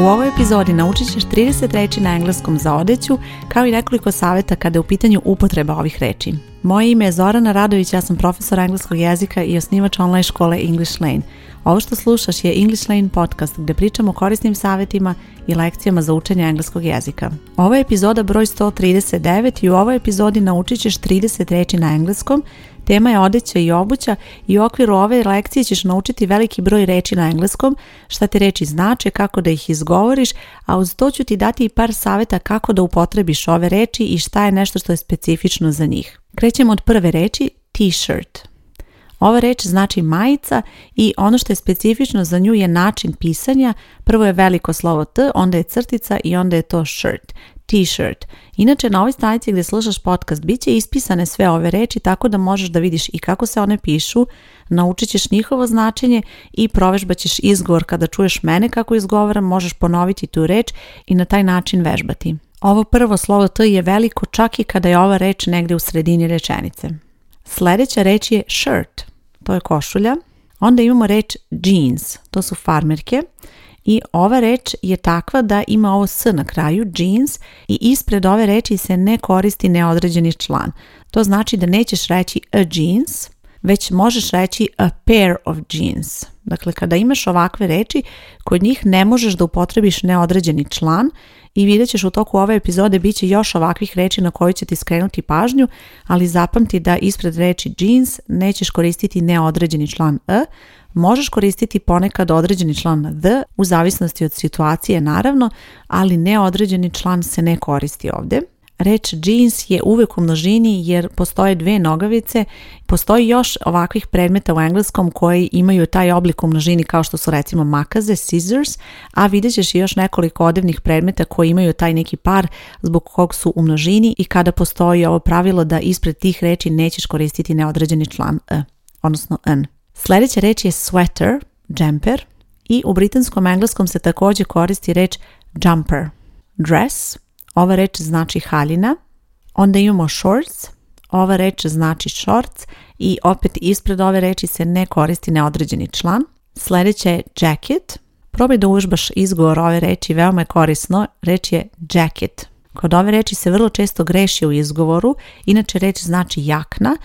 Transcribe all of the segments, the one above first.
U ovoj epizodi naučit ćeš 30 reći na engleskom za odeću, kao i nekoliko savjeta kada je u pitanju upotreba ovih reći. Moje ime je Zorana Radović, ja sam profesor engleskog jezika i osnivač online škole English Lane. Ovo što slušaš je English Lane podcast gdje pričamo o korisnim savjetima i lekcijama za učenje engleskog jezika. Ovo je epizoda broj 139 i u ovoj epizodi naučit ćeš 30 reći na engleskom, tema je odeća i obuća i u okviru ove lekcije ćeš naučiti veliki broj reći na engleskom, šta te reći znače, kako da ih izgovoriš, a uz to ću ti dati i par savjeta kako da upotrebiš ove reći i šta je nešto što je specifično za njih. Krećemo od prve reči t-shirt. Ova reč znači majica i ono što je specifično za nju je način pisanja. Prvo je veliko slovo T, onda je crtica i onda je to shirt, t-shirt. Inače, na ovoj stanici gdje slušaš podcast bit će ispisane sve ove reči tako da možeš da vidiš i kako se one pišu, naučit ćeš njihovo značenje i provežbaćeš ćeš izgovor. Kada čuješ mene kako izgovaram, možeš ponoviti tu reč i na taj način vežbati. Ovo prvo slovo T je veliko čak i kada je ova reč negdje u sredini rečenice. Sljedeća reč je shirt, to je košulja. Onda imamo reč jeans, to su farmerke. I ova reč je takva da ima ovo S na kraju, jeans, i ispred ove reči se ne koristi neodređeni član. To znači da nećeš reći a jeans, već možeš reći a pair of jeans. Dakle, kada imaš ovakve reči, kod njih ne možeš da upotrebiš neodređeni član i vidjet ćeš u toku ove epizode bit će još ovakvih reči na koju će ti skrenuti pažnju, ali zapamti da ispred reči jeans nećeš koristiti neodređeni član e, možeš koristiti ponekad određeni član d, u zavisnosti od situacije naravno, ali neodređeni član se ne koristi ovdje. Reč jeans je uvek u množini jer postoje dve nogavice, postoji još ovakvih predmeta u engleskom koji imaju taj oblik u množini kao što su recimo makaze, scissors, a vidjet ćeš još nekoliko odevnih predmeta koji imaju taj neki par zbog kog su u množini i kada postoji ovo pravilo da ispred tih reči nećeš koristiti neodređeni član e, odnosno n. Sljedeća reč je sweater, jumper i u britanskom engleskom se također koristi reč jumper, dress, ova reč znači haljina. Onda imamo shorts. Ova reč znači shorts i opet ispred ove reči se ne koristi neodređeni član. Sljedeće je jacket. Probaj da užbaš izgovor ove reči, veoma je korisno. Reč je jacket. Kod ove reči se vrlo često greši u izgovoru, inače reč znači jakna,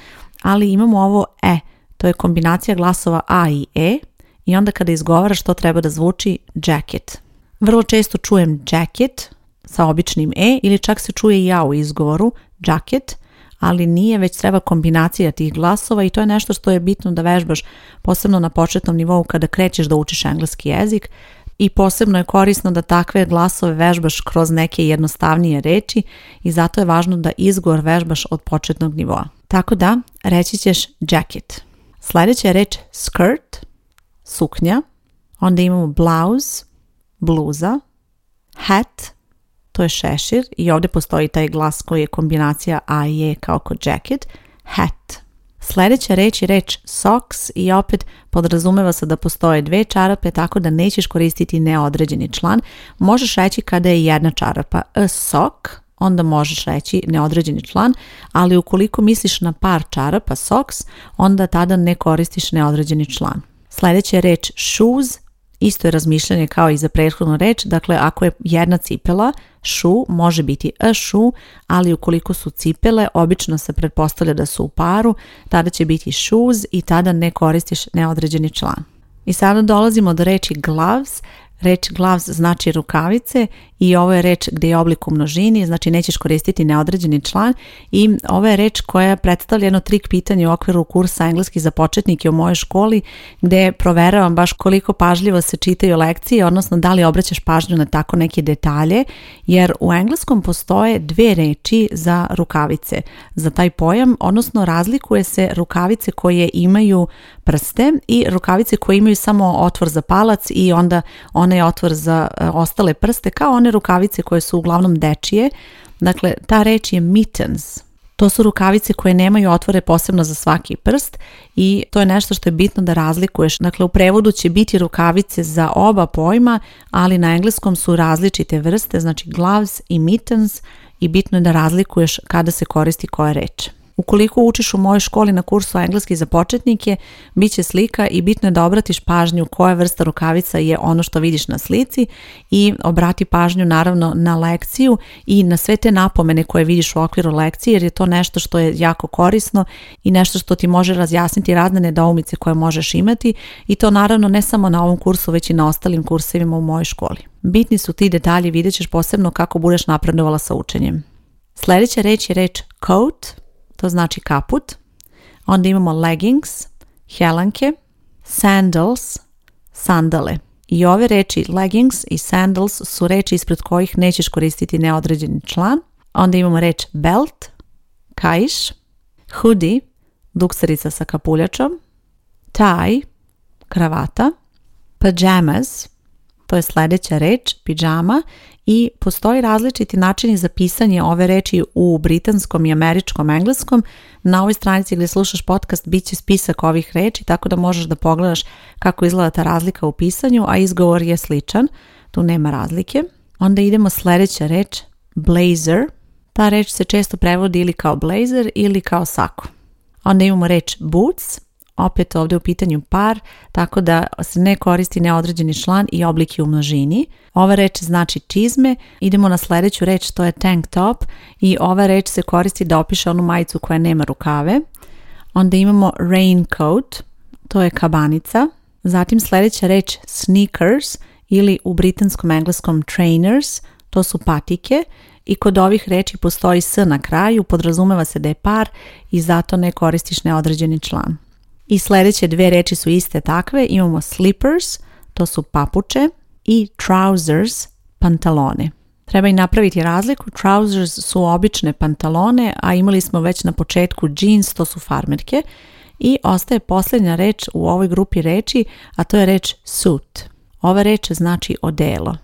ali imamo ovo e, to je kombinacija glasova a i e i onda kada izgovaraš to treba da zvuči jacket. Vrlo često čujem jacket, sa običnim e ili čak se čuje i ja u izgovoru, jacket, ali nije, već treba kombinacija tih glasova i to je nešto što je bitno da vežbaš posebno na početnom nivou kada krećeš da učiš engleski jezik i posebno je korisno da takve glasove vežbaš kroz neke jednostavnije reči i zato je važno da izgovor vežbaš od početnog nivoa. Tako da reći ćeš jacket. Sljedeća je reč skirt, suknja, onda imamo blouse, bluza, hat, to je šešir i ovdje postoji taj glas koji je kombinacija A i E kao kod jacket, hat. Sljedeća reč je reč socks i opet podrazumeva se da postoje dve čarape tako da nećeš koristiti neodređeni član. Možeš reći kada je jedna čarapa a sock, onda možeš reći neodređeni član, ali ukoliko misliš na par čarapa socks, onda tada ne koristiš neodređeni član. Sljedeća je reč shoes, isto je razmišljanje kao i za prethodnu reč, dakle ako je jedna cipela, šu, može biti a e šu, ali ukoliko su cipele, obično se pretpostavlja da su u paru, tada će biti shoes i tada ne koristiš neodređeni član. I sada dolazimo do reči gloves Reč gloves znači rukavice i ovo je reč gdje je oblik u množini, znači nećeš koristiti neodređeni član i ovo je reč koja predstavlja jedno trik pitanje u okviru kursa engleski za početnike u mojoj školi gdje proveravam baš koliko pažljivo se čitaju lekcije, odnosno da li obraćaš pažnju na tako neke detalje, jer u engleskom postoje dve reči za rukavice, za taj pojam, odnosno razlikuje se rukavice koje imaju prste i rukavice koje imaju samo otvor za palac i onda one onaj otvor za e, ostale prste, kao one rukavice koje su uglavnom dečije. Dakle, ta reč je mittens. To su rukavice koje nemaju otvore posebno za svaki prst i to je nešto što je bitno da razlikuješ. Dakle, u prevodu će biti rukavice za oba pojma, ali na engleskom su različite vrste, znači gloves i mittens i bitno je da razlikuješ kada se koristi koja reč. Ukoliko učiš u mojoj školi na kursu engleski za početnike, bit će slika i bitno je da obratiš pažnju koja vrsta rukavica je ono što vidiš na slici i obrati pažnju naravno na lekciju i na sve te napomene koje vidiš u okviru lekcije jer je to nešto što je jako korisno i nešto što ti može razjasniti razne nedoumice koje možeš imati i to naravno ne samo na ovom kursu već i na ostalim kursevima u mojoj školi. Bitni su ti detalji, vidjet ćeš posebno kako budeš napredovala sa učenjem. Sljedeća reč je reč coat, to znači kaput. Onda imamo leggings, helanke, sandals, sandale. I ove reči leggings i sandals su reči ispred kojih nećeš koristiti neodređeni član. Onda imamo reč belt, kajš, hoodie, dukserica sa kapuljačom, tie, kravata, pajamas, to je sljedeća reč, pidžama, i postoji različiti načini za pisanje ove reči u britanskom i američkom engleskom. Na ovoj stranici gdje slušaš podcast bit će spisak ovih reči, tako da možeš da pogledaš kako izgleda ta razlika u pisanju, a izgovor je sličan, tu nema razlike. Onda idemo sljedeća reč, blazer. Ta reč se često prevodi ili kao blazer ili kao sako. Onda imamo reč boots, opet ovdje u pitanju par, tako da se ne koristi neodređeni član i oblik u množini. Ova reč znači čizme, idemo na sljedeću reč, to je tank top i ova reč se koristi da opiše onu majicu koja nema rukave. Onda imamo raincoat, to je kabanica. Zatim sljedeća reč sneakers ili u britanskom engleskom trainers, to su patike i kod ovih reči postoji s na kraju, podrazumeva se da je par i zato ne koristiš neodređeni član. I sljedeće dvije reči su iste takve. Imamo slippers, to su papuče i trousers, pantalone. Treba i napraviti razliku. Trousers su obične pantalone, a imali smo već na početku jeans, to su farmerke. I ostaje posljednja reč u ovoj grupi reči, a to je reč suit. Ova reč znači odelo.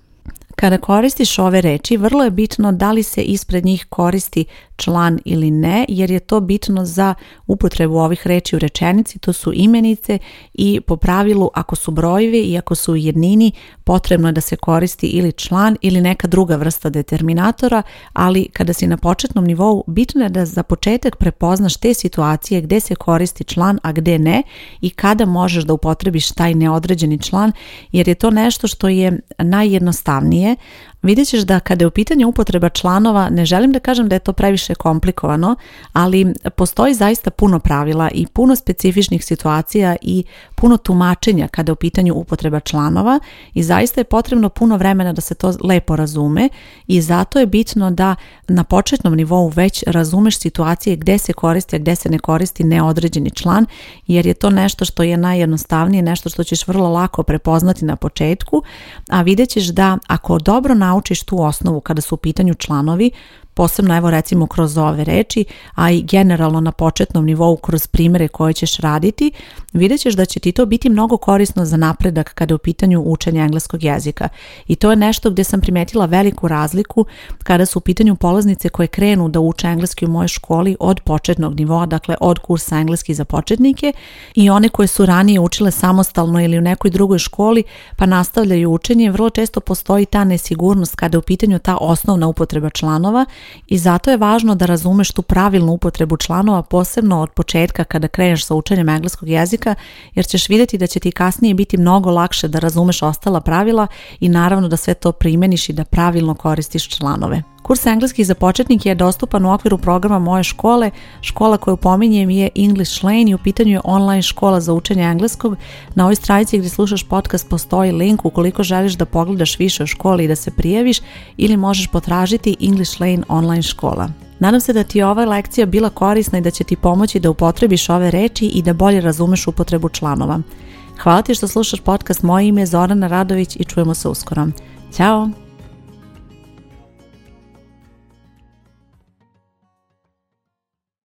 Kada koristiš ove reči, vrlo je bitno da li se ispred njih koristi član ili ne, jer je to bitno za upotrebu ovih reći u rečenici, to su imenice i po pravilu ako su brojevi i ako su u jednini, potrebno je da se koristi ili član ili neka druga vrsta determinatora, ali kada si na početnom nivou, bitno je da za početak prepoznaš te situacije gde se koristi član, a gde ne i kada možeš da upotrebiš taj neodređeni član, jer je to nešto što je najjednostavnije, vidjet ćeš da kada je u pitanju upotreba članova, ne želim da kažem da je to previše komplikovano, ali postoji zaista puno pravila i puno specifičnih situacija i puno tumačenja kada je u pitanju upotreba članova i zaista je potrebno puno vremena da se to lepo razume i zato je bitno da na početnom nivou već razumeš situacije gdje se koristi, a se ne koristi neodređeni član, jer je to nešto što je najjednostavnije, nešto što ćeš vrlo lako prepoznati na početku, a vidjet ćeš da ako dobro naučiš tu osnovu kada su u pitanju članovi, posebno evo recimo kroz ove reči, a i generalno na početnom nivou kroz primere koje ćeš raditi, vidjet ćeš da će ti to biti mnogo korisno za napredak kada je u pitanju učenja engleskog jezika. I to je nešto gdje sam primetila veliku razliku kada su u pitanju polaznice koje krenu da uče engleski u mojoj školi od početnog nivoa, dakle od kursa engleski za početnike i one koje su ranije učile samostalno ili u nekoj drugoj školi pa nastavljaju učenje, vrlo često postoji ta nesigurnost kada je u pitanju ta osnovna upotreba članova i zato je važno da razumeš tu pravilnu upotrebu članova, posebno od početka kada kreneš sa učenjem engleskog jezika, jer ćeš vidjeti da će ti kasnije biti mnogo lakše da razumeš ostala pravila i naravno da sve to primjeniš i da pravilno koristiš članove. Kurs engleski za početnik je dostupan u okviru programa moje škole. Škola koju pominjem je English Lane i u pitanju je online škola za učenje engleskog. Na ovoj stranici gdje slušaš podcast postoji link ukoliko želiš da pogledaš više o školi i da se prijaviš ili možeš potražiti English Lane online škola. Nadam se da ti je ova lekcija bila korisna i da će ti pomoći da upotrebiš ove reči i da bolje razumeš upotrebu članova. Hvala ti što slušaš podcast, moje ime je Zorana Radović i čujemo se uskoro. Ćao!